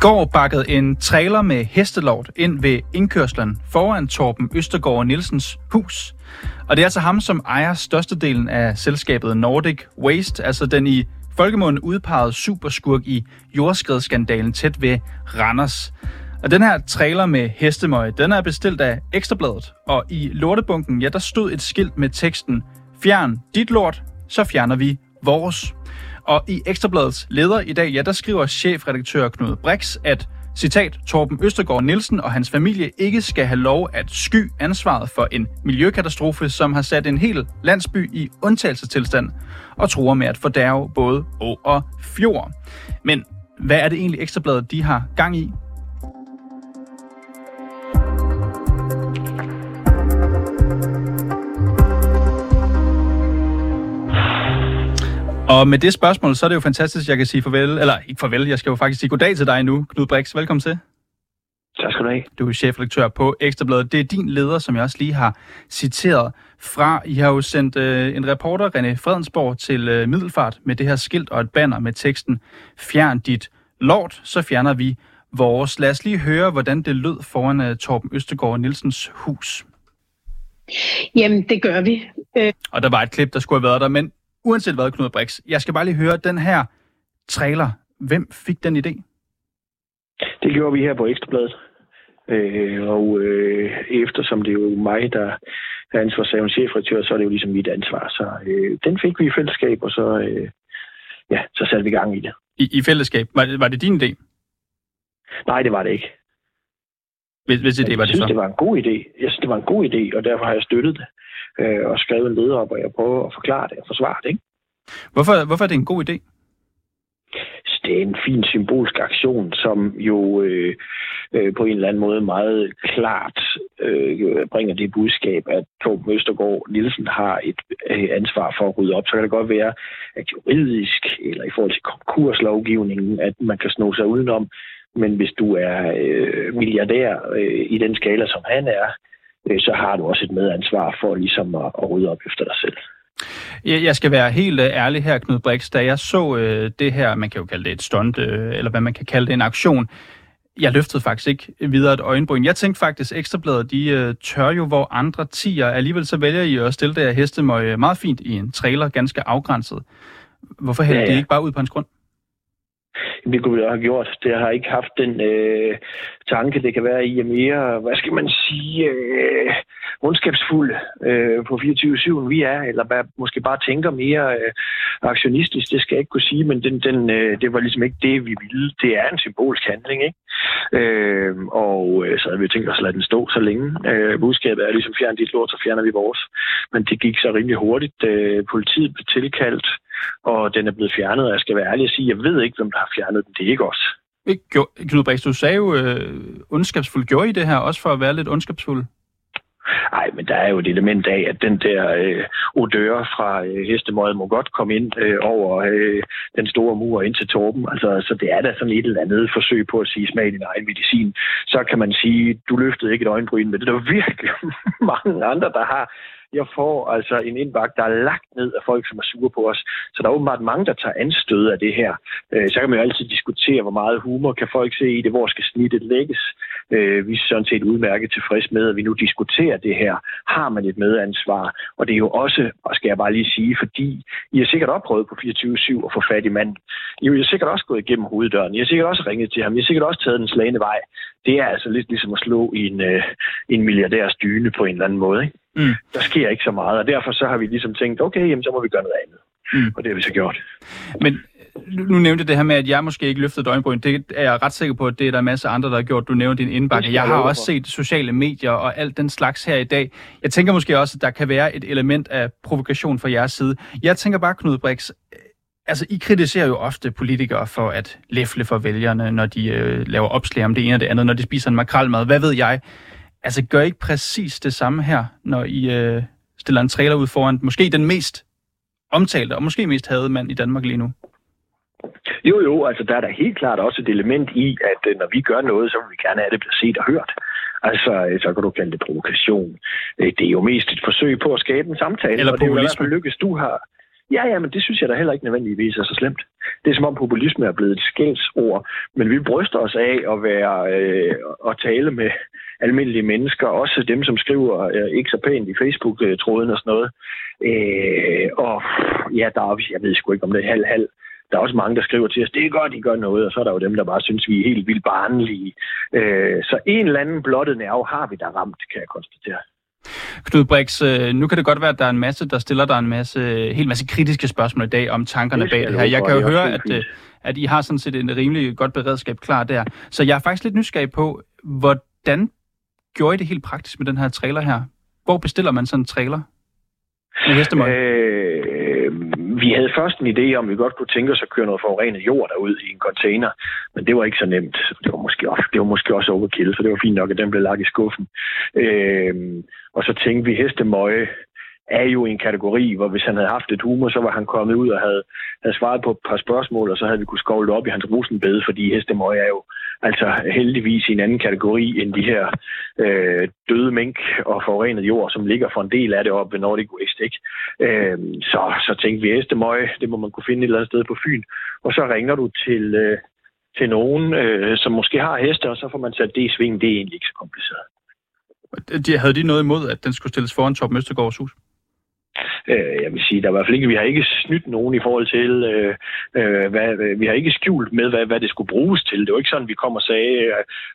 Går bakkede en trailer med hestelort ind ved indkørslen foran Torben Østergaard Nielsens hus. Og det er altså ham, som ejer størstedelen af selskabet Nordic Waste, altså den i folkemunden udpegede superskurk i jordskredsskandalen tæt ved Randers. Og den her trailer med hestemøg, den er bestilt af Ekstrabladet, og i lortebunken, ja, der stod et skilt med teksten Fjern dit lort, så fjerner vi vores. Og i Ekstrabladets leder i dag, ja, der skriver chefredaktør Knud Brix, at citat, Torben Østergaard Nielsen og hans familie ikke skal have lov at sky ansvaret for en miljøkatastrofe, som har sat en hel landsby i undtagelsestilstand og truer med at fordærve både å og fjord. Men hvad er det egentlig Ekstrabladet, de har gang i? Og med det spørgsmål, så er det jo fantastisk, at jeg kan sige farvel, eller ikke farvel, jeg skal jo faktisk sige goddag til dig nu, Knud Brix. Velkommen til. Tak skal du have. Du er chefredaktør på Ekstrabladet. Det er din leder, som jeg også lige har citeret fra. I har jo sendt øh, en reporter, René Fredensborg, til øh, Middelfart med det her skilt og et banner med teksten Fjern dit lort, så fjerner vi vores. Lad os lige høre, hvordan det lød foran øh, Torben Østegård Nielsens hus. Jamen, det gør vi. Øh, Og der var et klip, der skulle have været der, men uanset hvad, Knud Brix, jeg skal bare lige høre den her trailer. Hvem fik den idé? Det gjorde vi her på Ekstrabladet. Øh, og øh, eftersom det er jo mig, der er ansvarshavende chefredaktør, så er det jo ligesom mit ansvar. Så øh, den fik vi i fællesskab, og så, øh, ja, så satte vi gang i det. I, i fællesskab. Var det, var det din idé? Nej, det var det ikke. Hvis, hvis idé var jeg det synes, så? det var en god idé. Jeg synes, det var en god idé, og derfor har jeg støttet det. Øh, og skrevet en leder op, og jeg prøver at forklare det og forsvare det. Ikke? Hvorfor, hvorfor er det en god idé? Det er en fin symbolsk aktion, som jo øh, øh, på en eller anden måde meget klart øh, bringer det budskab, at Torben Østergaard Nielsen har et øh, ansvar for at rydde op. Så kan det godt være, at juridisk eller i forhold til konkurslovgivningen, at man kan sno sig udenom. Men hvis du er øh, milliardær øh, i den skala, som han er, øh, så har du også et medansvar for ligesom at, at rydde op efter dig selv. Jeg, skal være helt øh, ærlig her, Knud Brix. Da jeg så øh, det her, man kan jo kalde det et stunt, øh, eller hvad man kan kalde det, en aktion, jeg løftede faktisk ikke videre et øjenbryn. Jeg tænkte faktisk, Ekstrabladet, de øh, tør jo, hvor andre tiger. Alligevel så vælger I at stille det her hestemøg meget fint i en trailer, ganske afgrænset. Hvorfor hælder ja, ja. de ikke bare ud på hans grund? Jamen, Det kunne vi have gjort. Det har ikke haft den øh, tanke, det kan være i og mere, hvad skal man sige, øh, ondskabsfulde øh, på 24-7, vi er, eller bare, måske bare tænker mere øh, aktionistisk, det skal jeg ikke kunne sige, men den, den, øh, det var ligesom ikke det, vi ville. Det er en symbolsk handling, ikke? Øh, og øh, så havde vi tænkt os at lade den stå så længe. Øh, budskabet er ligesom, fjern dit lort, så fjerner vi vores. Men det gik så rimelig hurtigt. Øh, politiet blev tilkaldt, og den er blevet fjernet, og jeg skal være ærlig og sige, jeg ved ikke, hvem der har fjernet den. Det er ikke os. Knud Brix, du sagde jo øh, ondskabsfuld. Gjorde I det her også for at være lidt ondskabsfuld? Nej, men der er jo et element af, at den der øh, odør fra øh, hestemøjet må godt komme ind øh, over øh, den store mur ind til Torben. Altså, så det er da sådan et eller andet forsøg på at sige smag i din egen medicin. Så kan man sige, du løftede ikke et øjenbryn, men det er der virkelig mange andre, der har. Jeg får altså en indbakke, der er lagt ned af folk, som er sure på os. Så der er åbenbart mange, der tager anstød af det her. Øh, så kan man jo altid diskutere, hvor meget humor kan folk se i det, hvor skal snittet lægges. Øh, vi er sådan set udmærket tilfreds med, at vi nu diskuterer det her. Har man et medansvar? Og det er jo også, og skal jeg bare lige sige, fordi I har sikkert oprøvet på 24-7 at få fat i manden. I har sikkert også gået igennem hoveddøren. I har sikkert også ringet til ham. I har sikkert også taget den slagende vej. Det er altså lidt ligesom at slå i en, øh, en milliardærs dyne på en eller anden måde. Ikke? Mm. Der sker ikke så meget, og derfor så har vi ligesom tænkt, okay, jamen, så må vi gøre noget andet. Mm. Og det har vi så gjort. Men nu nu nævnte det her med, at jeg måske ikke løftede et øjenbryn. Det er jeg ret sikker på, at det er der masser af andre, der har gjort. Du nævnte din indbakke. Jeg har også set sociale medier og alt den slags her i dag. Jeg tænker måske også, at der kan være et element af provokation fra jeres side. Jeg tænker bare, Knud Brix, øh, altså I kritiserer jo ofte politikere for at læfle for vælgerne, når de øh, laver opslag om det ene og det andet, når de spiser en makrelmad. Hvad ved jeg? Altså gør ikke præcis det samme her, når I øh, stiller en trailer ud foran måske den mest omtalte og måske mest hadede mand i Danmark lige nu? Jo, jo, altså der er der helt klart også et element i, at øh, når vi gør noget, så vil vi gerne have, det bliver set og hørt. Altså, øh, så kan du kalde det provokation. Øh, Det er jo mest et forsøg på at skabe en samtale. Eller og det er jo i hvert fald lykkes, du har. Ja, ja, men det synes jeg da heller ikke nødvendigvis er så slemt. det er som om populisme er blevet et skældsord, men vi bryster os af at være øh, og tale med almindelige mennesker, også dem, som skriver øh, ikke så pænt i Facebook-tråden og sådan noget. Øh, og ja, der er, jeg ved sgu ikke, om det er halv-halv der er også mange, der skriver til os, det er godt, I gør noget, og så er der jo dem, der bare synes, vi er helt vildt barnlige. Øh, så en eller anden blottet nerve har vi der ramt, kan jeg konstatere. Knud Brix, øh, nu kan det godt være, at der er en masse, der stiller dig en masse, helt masse kritiske spørgsmål i dag om tankerne bag det her. Jeg kan jo høre, at, øh, at I har sådan set en rimelig godt beredskab klar der. Så jeg er faktisk lidt nysgerrig på, hvordan gjorde I det helt praktisk med den her trailer her? Hvor bestiller man sådan en trailer med hestemøg? Øh, vi havde først en idé om, at vi godt kunne tænke os at køre noget forurenet jord derud i en container, men det var ikke så nemt. Det var måske også, det var måske også overkill, så det var fint nok, at den blev lagt i skuffen. Øh, og så tænkte vi, hestemøje er jo en kategori, hvor hvis han havde haft et humor, så var han kommet ud og havde, havde svaret på et par spørgsmål, og så havde vi kunne skovle op i hans rosenbed, fordi hestemøg er jo altså heldigvis i en anden kategori end de her øh, døde mink og forurenet jord, som ligger for en del af det op ved Nordic Waste. Ikke? Øh, så, så tænkte vi, hestemøg, det må man kunne finde et eller andet sted på Fyn, og så ringer du til, øh, til nogen, øh, som måske har heste, og så får man sat det i sving. Det er egentlig ikke så kompliceret. De, havde de noget imod, at den skulle stilles foran Torben Østergaards hus? Øh, jeg vil sige, der er i hvert fald ikke, vi har ikke snydt nogen i forhold til, øh, øh, hvad, vi har ikke skjult med, hvad, hvad det skulle bruges til. Det var ikke sådan, vi kom og sagde,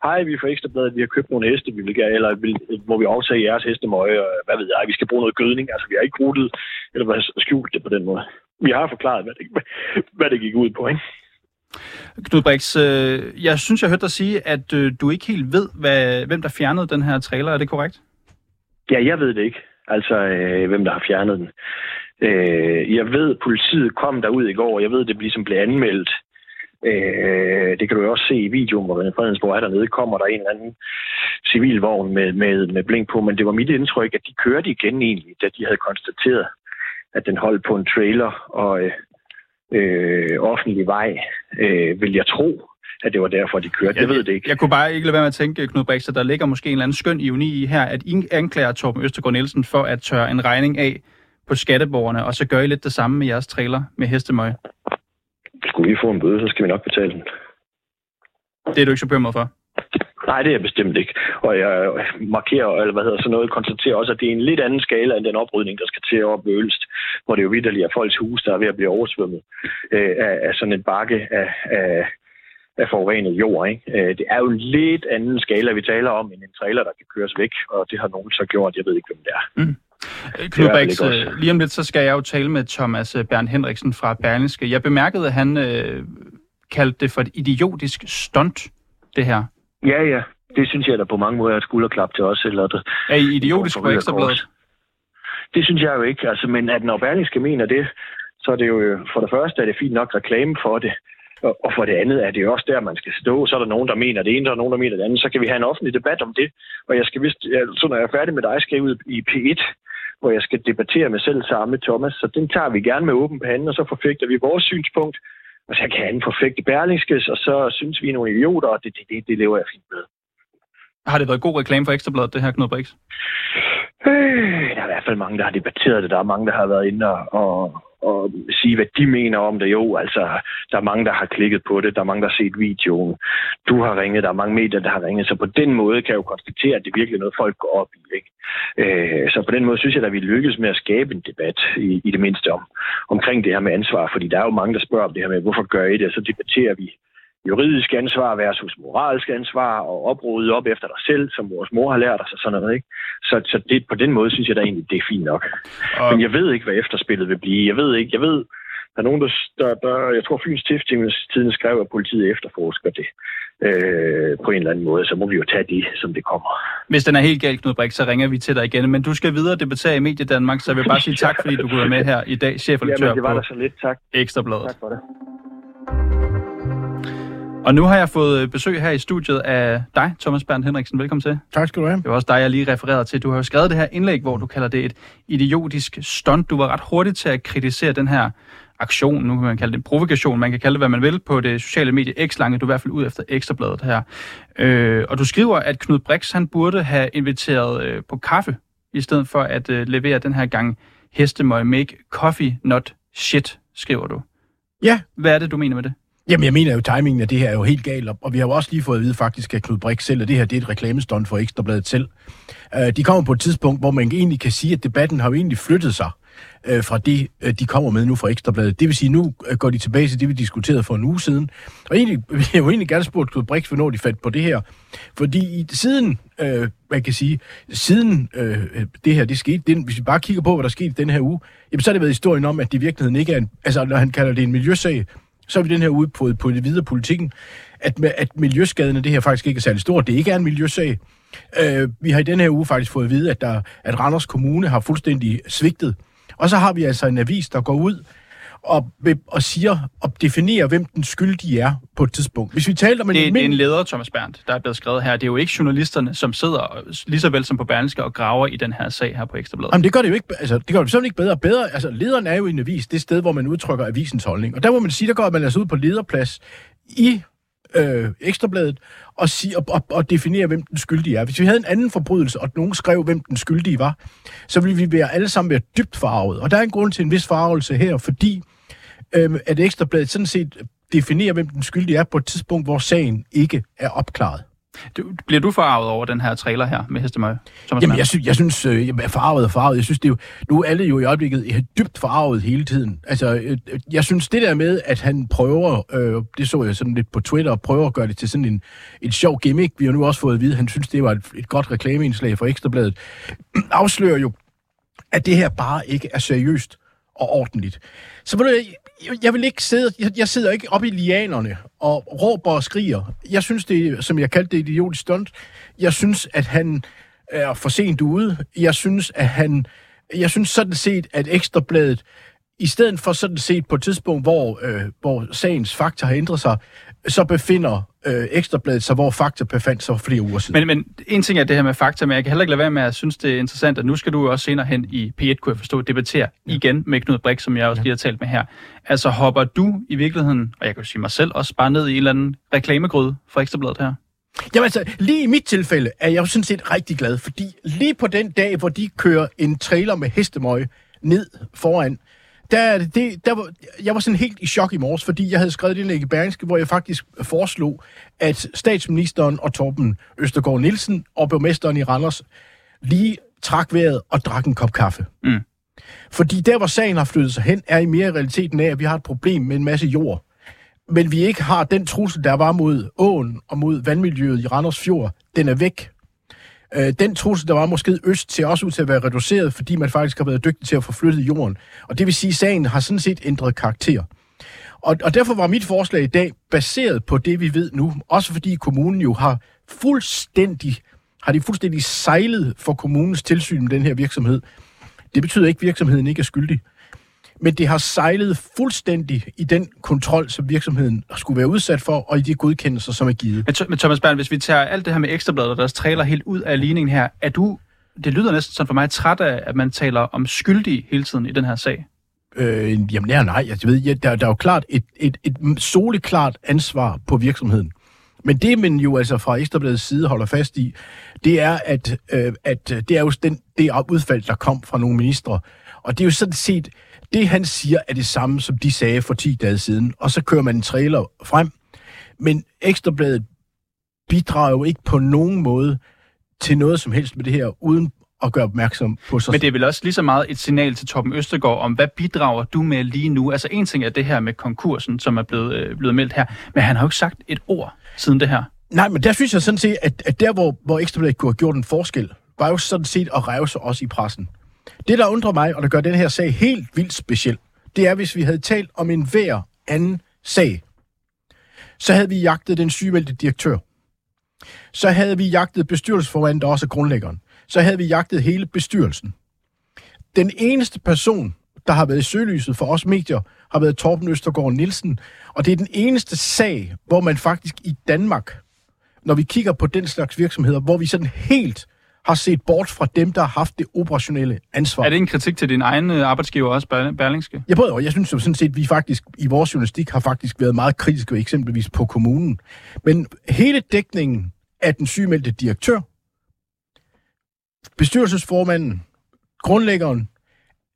hej, vi får ekstra bladet, vi har købt nogle heste, vi vil gerne, eller vil, må vi aftage jeres hestemøje, og hvad ved jeg, vi skal bruge noget gødning. Altså, vi har ikke ruttet, eller hvad, skjult det på den måde. Vi har forklaret, hvad det, hvad det gik ud på, ikke? Knud Brix, øh, jeg synes, jeg hørte dig sige, at øh, du ikke helt ved, hvad, hvem der fjernede den her trailer. Er det korrekt? Ja, jeg ved det ikke. Altså, øh, hvem der har fjernet den. Øh, jeg ved, politiet kom derud i går, og jeg ved, det ligesom blev anmeldt. Øh, det kan du jo også se i videoen, hvor Fredensborg er dernede, kommer der en eller anden civilvogn med, med, med blink på, men det var mit indtryk, at de kørte igen egentlig, da de havde konstateret, at den holdt på en trailer og øh, øh, offentlig vej, øh, vil jeg tro at det var derfor, de kørte. Jeg, jeg ved det ikke. Jeg kunne bare ikke lade være med at tænke, Knud Brix, at der ligger måske en eller anden skøn ironi i her, at I anklager Torben Østergaard Nielsen for at tørre en regning af på skatteborgerne, og så gør I lidt det samme med jeres trailer med hestemøg. Skulle vi få en bøde, så skal vi nok betale den. Det er du ikke så bekymret for? Nej, det er jeg bestemt ikke. Og jeg markerer, eller hvad hedder så noget, konstaterer også, at det er en lidt anden skala end den oprydning, der skal til op Ølst, hvor det jo vidderligt er folks hus, der er ved at blive oversvømmet øh, af, af sådan en bakke af, af, af forurenet jord. Ikke? Øh, det er jo en lidt anden skala, vi taler om, end en trailer, der kan køres væk, og det har nogen så gjort. Jeg ved ikke, hvem det er. Mm. Knudbæks, øh, lige om lidt, så skal jeg jo tale med Thomas øh, Bern Henriksen fra Berlingske. Jeg bemærkede, at han øh, kaldte det for et idiotisk stunt, det her. Ja, ja. Det synes jeg da på mange måder er et skulderklap til os. Eller det, er I idiotisk på ekstrabladet? Det synes jeg jo ikke. Altså, men at når Berlingske mener det, så er det jo for det første er det fint nok reklame for det. Og for det andet er det jo også der, man skal stå. Så er der nogen, der mener det ene, og nogen, der mener det andet. Så kan vi have en offentlig debat om det. Og jeg skal vist, så når jeg er færdig med dig, skal jeg ud i P1, hvor jeg skal debattere med selv samme Thomas. Så den tager vi gerne med åben pande, og så forfægter vi vores synspunkt. Og så kan han forfægte Berlingskes, og så synes vi er nogle idioter, og det, det, det, det lever jeg fint med. Har det været god reklame for Ekstrabladet, det her Knud Brix? Øh, der er i hvert fald mange, der har debatteret det. Der er mange, der har været inde og, og, og sige, hvad de mener om det. Jo, altså, der er mange, der har klikket på det. Der er mange, der har set videoen. Du har ringet. Der er mange medier, der har ringet. Så på den måde kan jeg jo konstatere, at det er virkelig noget, folk går op i. Ikke? Øh, så på den måde synes jeg, at vi lykkes med at skabe en debat i, i det mindste om, omkring det her med ansvar. Fordi der er jo mange, der spørger om det her med, hvorfor gør I det? Og så debatterer vi juridisk ansvar versus moralsk ansvar, og oprydde op efter dig selv, som vores mor har lært os, og sådan noget. Ikke? Så, så det, på den måde synes jeg da egentlig, det er fint nok. Og... Men jeg ved ikke, hvad efterspillet vil blive. Jeg ved ikke, jeg ved, der er nogen, der, der, der jeg tror, Fyns Stiftingstiden skrev, at politiet efterforsker det øh, på en eller anden måde, så må vi jo tage det, som det kommer. Hvis den er helt galt, Knud Brik, så ringer vi til dig igen. Men du skal videre debattere i Medie Danmark, så jeg vil bare sige tak, fordi du kunne være med her i dag, chefredaktør Jamen, det var der så lidt. Tak. Ekstrabladet. Tak for det. Og nu har jeg fået besøg her i studiet af dig, Thomas Bernd Henriksen. Velkommen til. Tak skal du have. Det var også dig, jeg lige refererede til. Du har jo skrevet det her indlæg, hvor du kalder det et idiotisk stunt. Du var ret hurtig til at kritisere den her aktion, nu kan man kalde det en provokation, man kan kalde det, hvad man vil, på det sociale medie X lange, du er i hvert fald ud efter Ekstrabladet her. Øh, og du skriver, at Knud Brix, han burde have inviteret øh, på kaffe, i stedet for at øh, levere den her gang hestemøg make coffee, not shit, skriver du. Ja. Hvad er det, du mener med det? Jamen, jeg mener jo, timingen af det her er jo helt galt, og vi har jo også lige fået at vide faktisk af Knud Brix selv, at det her det er et reklamestånd for Ekstrabladet selv. Øh, de kommer på et tidspunkt, hvor man egentlig kan sige, at debatten har jo egentlig flyttet sig uh, fra det, øh, de kommer med nu fra Ekstrabladet. Det vil sige, nu går de tilbage til det, vi diskuterede for en uge siden. Og egentlig, jeg har jo egentlig gerne spurgt Knud Brix, hvornår de fandt på det her. Fordi i, siden, øh, man kan sige, siden øh, det her det skete, den, hvis vi bare kigger på, hvad der skete den her uge, jamen, så har det været historien om, at det i virkeligheden ikke er en, altså når han kalder det en miljøsag, så er vi den her ude på, på det videre politikken, at, at miljøskaden af det her faktisk ikke er særlig stort. Det ikke er en miljøsag. Øh, vi har i den her uge faktisk fået at vide, at, der, at Randers Kommune har fuldstændig svigtet. Og så har vi altså en avis, der går ud og, og siger og definerer, hvem den skyldige er på et tidspunkt. Hvis vi taler om en... Det er en leder, Thomas Berndt, der er blevet skrevet her. Det er jo ikke journalisterne, som sidder lige så vel som på Berlingske og graver i den her sag her på Ekstrabladet. Jamen det gør det jo ikke, altså, det gør det simpelthen ikke bedre. bedre. Altså, lederen er jo i en avis, det sted, hvor man udtrykker avisens holdning. Og der må man sige, der går man altså ud på lederplads i øh, Ekstrabladet og, sige, og, og, og definere, hvem den skyldige er. Hvis vi havde en anden forbrydelse, og nogen skrev, hvem den skyldige var, så ville vi være alle sammen være dybt farvet. Og der er en grund til en vis farvelse her, fordi øh, at Ekstrabladet sådan set definerer, hvem den skyldige er på et tidspunkt, hvor sagen ikke er opklaret. Du, bliver du forarvet over den her trailer her med Hestemøje? Jamen, jeg, sy- jeg synes, øh, jeg er forarvet og forarvet. Jeg synes, det er jo, nu er alle jo i øjeblikket dybt forarvet hele tiden. Altså, øh, jeg synes, det der med, at han prøver, øh, det så jeg sådan lidt på Twitter, og prøver at gøre det til sådan en, en sjov gimmick. Vi har nu også fået at vide, at han synes, det var et, et godt reklameindslag for Ekstrabladet. Afslører jo, at det her bare ikke er seriøst og ordentligt. Så vil jeg, jeg vil ikke sidde, jeg, jeg sidder ikke oppe i lianerne og råber og skriger. Jeg synes det, som jeg kaldte det, idiotisk stunt. Jeg synes, at han er for sent ude. Jeg synes, at han, jeg synes sådan set, at Ekstrabladet, i stedet for sådan set på et tidspunkt, hvor, øh, hvor sagens fakta har ændret sig, så befinder øh, Ekstrabladet sig, hvor Fakta befandt sig for flere uger siden. Men, men en ting er det her med Fakta, men jeg kan heller ikke lade være med at synes, det er interessant, at nu skal du også senere hen i P1, kunne jeg forstå, debattere ja. igen med Knud Brik, som jeg også lige har talt med her. Altså hopper du i virkeligheden, og jeg kan jo sige mig selv, også bare ned i en eller anden reklamegryde for Ekstrabladet her? Jamen altså, lige i mit tilfælde er jeg jo sådan set rigtig glad, fordi lige på den dag, hvor de kører en trailer med hestemøg ned foran, der, det, der var, jeg var sådan helt i chok i morges, fordi jeg havde skrevet det i Berlingske, hvor jeg faktisk foreslog, at statsministeren og Torben Østergaard Nielsen og borgmesteren i Randers lige trak vejret og drak en kop kaffe. Mm. Fordi der, hvor sagen har flyttet sig hen, er i mere realiteten af, at vi har et problem med en masse jord. Men vi ikke har den trussel, der var mod åen og mod vandmiljøet i Randers Fjord. Den er væk. Øh, den trussel, der var måske øst, ser også ud til at være reduceret, fordi man faktisk har været dygtig til at få flyttet jorden. Og det vil sige, at sagen har sådan set ændret karakter. Og, og derfor var mit forslag i dag baseret på det, vi ved nu. Også fordi kommunen jo har fuldstændig, har de fuldstændig sejlet for kommunens tilsyn med den her virksomhed. Det betyder ikke, at virksomheden ikke er skyldig men det har sejlet fuldstændig i den kontrol, som virksomheden skulle være udsat for, og i de godkendelser, som er givet. Men, Thomas Bern, hvis vi tager alt det her med ekstrabladet og deres trailer helt ud af ligningen her, er du, det lyder næsten sådan for mig, træt af, at man taler om skyldige hele tiden i den her sag? Øh, jamen ja, nej, jeg ved, ja, der, der er jo klart et, et, et soleklart ansvar på virksomheden. Men det, man jo altså fra Ekstrabladets side holder fast i, det er, at, øh, at det er jo den, det udfald, der kom fra nogle ministre. Og det er jo sådan set, det han siger er det samme, som de sagde for 10 dage siden. Og så kører man en trailer frem. Men Ekstrabladet bidrager jo ikke på nogen måde til noget som helst med det her, uden at gøre opmærksom på sig. Men det er vel også lige så meget et signal til Torben Østergaard om, hvad bidrager du med lige nu? Altså en ting er det her med konkursen, som er blevet, øh, blevet meldt her, men han har jo ikke sagt et ord siden det her. Nej, men der synes jeg sådan set, at, at der, hvor, hvor Ekstrabladet kunne have gjort en forskel, var jo sådan set at reve sig også i pressen. Det, der undrer mig, og der gør den her sag helt vildt speciel, det er, hvis vi havde talt om en hver anden sag, så havde vi jagtet den sygemeldte direktør. Så havde vi jagtet bestyrelsesformanden, der også er grundlæggeren. Så havde vi jagtet hele bestyrelsen. Den eneste person, der har været i søgelyset for os medier, har været Torben Østergaard Nielsen. Og det er den eneste sag, hvor man faktisk i Danmark, når vi kigger på den slags virksomheder, hvor vi sådan helt har set bort fra dem, der har haft det operationelle ansvar. Er det en kritik til din egen øh, arbejdsgiver også, Berlingske? Ja, både og. Jeg synes jo sådan set, at vi faktisk i vores journalistik har faktisk været meget kritiske, eksempelvis på kommunen. Men hele dækningen af den sygemeldte direktør, bestyrelsesformanden, grundlæggeren,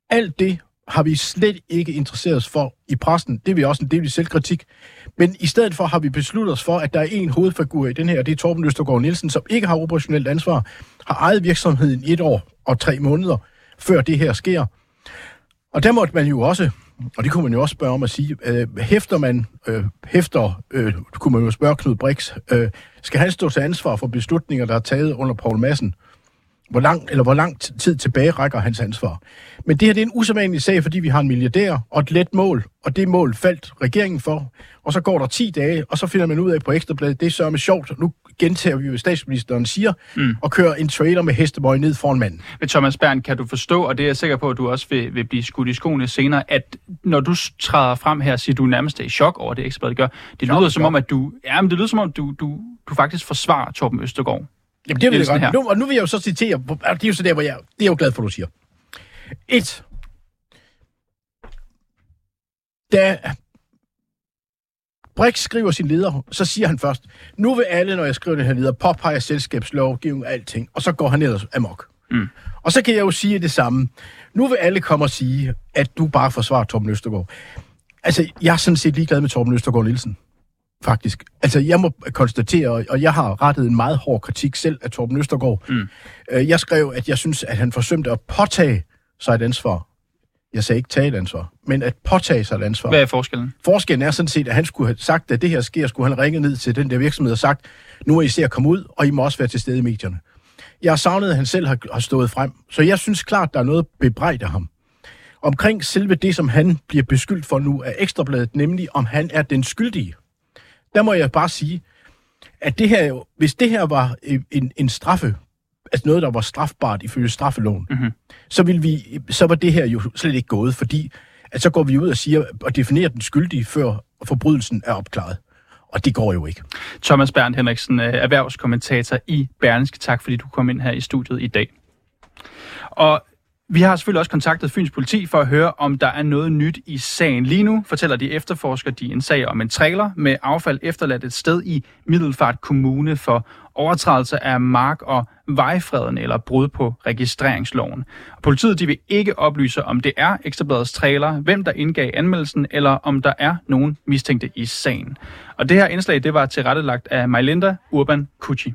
alt det har vi slet ikke interesseret os for i pressen. Det er vi også en del i selvkritik. Men i stedet for har vi besluttet os for, at der er en hovedfigur i den her, og det er Torben Østergaard Nielsen, som ikke har operationelt ansvar, har ejet virksomheden i et år og tre måneder, før det her sker. Og der måtte man jo også, og det kunne man jo også spørge om at sige, øh, hæfter man, øh, hæfter, øh, kunne man jo spørge Knud Brix, øh, skal han stå til ansvar for beslutninger, der er taget under Paul Madsen? Hvor lang, eller hvor lang tid tilbage rækker hans ansvar? Men det her det er en usædvanlig sag, fordi vi har en milliardær og et let mål, og det mål faldt regeringen for. Og så går der 10 dage, og så finder man ud af på Ekstrabladet, det er sørme sjovt. Nu gentager vi hvad statsministeren siger, mm. og kører en trailer med hestebøj ned foran manden. Men Thomas Bern, kan du forstå, og det er jeg sikker på, at du også vil, vil blive skudt i skoene senere, at når du træder frem her, siger du nærmest er i chok over det, Ekstrabladet gør. Det lyder som om, at du, ja, men det lyder som om, du, du, du faktisk forsvarer Torben Østergaard. Jamen, det vil jeg godt. her. Nu, og nu vil jeg jo så citere, det er jo så der, hvor jeg, det er jo glad for, du siger. Et. Da Brix skriver sin leder, så siger han først, nu vil alle, når jeg skriver den her leder, påpege selskabslovgivning og alting, og så går han ellers amok. Mm. Og så kan jeg jo sige det samme. Nu vil alle komme og sige, at du bare forsvarer Torben Østergaard. Altså, jeg er sådan set ligeglad med Torben Østergaard Nielsen. Faktisk. Altså, jeg må konstatere, og- jeg har rettet en meget hård kritik selv af Torben Østergaard. Mm. Øh, Jeg skrev, at jeg synes, at han forsømte at påtage sig et ansvar. Jeg sagde ikke tage et ansvar, men at påtage sig et ansvar. Hvad er forskellen? Forskellen er sådan set, at han skulle have sagt, at det her sker, skulle han ringe ned til den der virksomhed og sagt, nu er I ser at komme ud, og I må også være til stede i medierne. Jeg savnet, at han selv har, har stået frem, så jeg synes klart, der er noget bebrejdt af ham. Omkring selve det, som han bliver beskyldt for nu af Ekstrabladet, nemlig om han er den skyldige. Der må jeg bare sige, at det her, jo- hvis det her var en, en, en straffe, altså noget, der var strafbart ifølge straffeloven, Mhm. så, ville vi, så var det her jo slet ikke gået, fordi at så går vi ud og siger og definerer den skyldige, før forbrydelsen er opklaret. Og det går jo ikke. Thomas Bernd Henriksen, øh, erhvervskommentator i Berlingske. Tak, fordi du kom ind her i studiet i dag. Og vi har selvfølgelig også kontaktet Fyns politi for at høre, om der er noget nyt i sagen. Lige nu fortæller de efterforsker de en sag om en trailer med affald efterladt et sted i Middelfart Kommune for overtrædelse af mark- og vejfreden eller brud på registreringsloven. Og politiet de vil ikke oplyse, om det er Ekstrabladets trailer, hvem der indgav anmeldelsen, eller om der er nogen mistænkte i sagen. Og det her indslag, det var tilrettelagt af Majlinda Urban Kucci.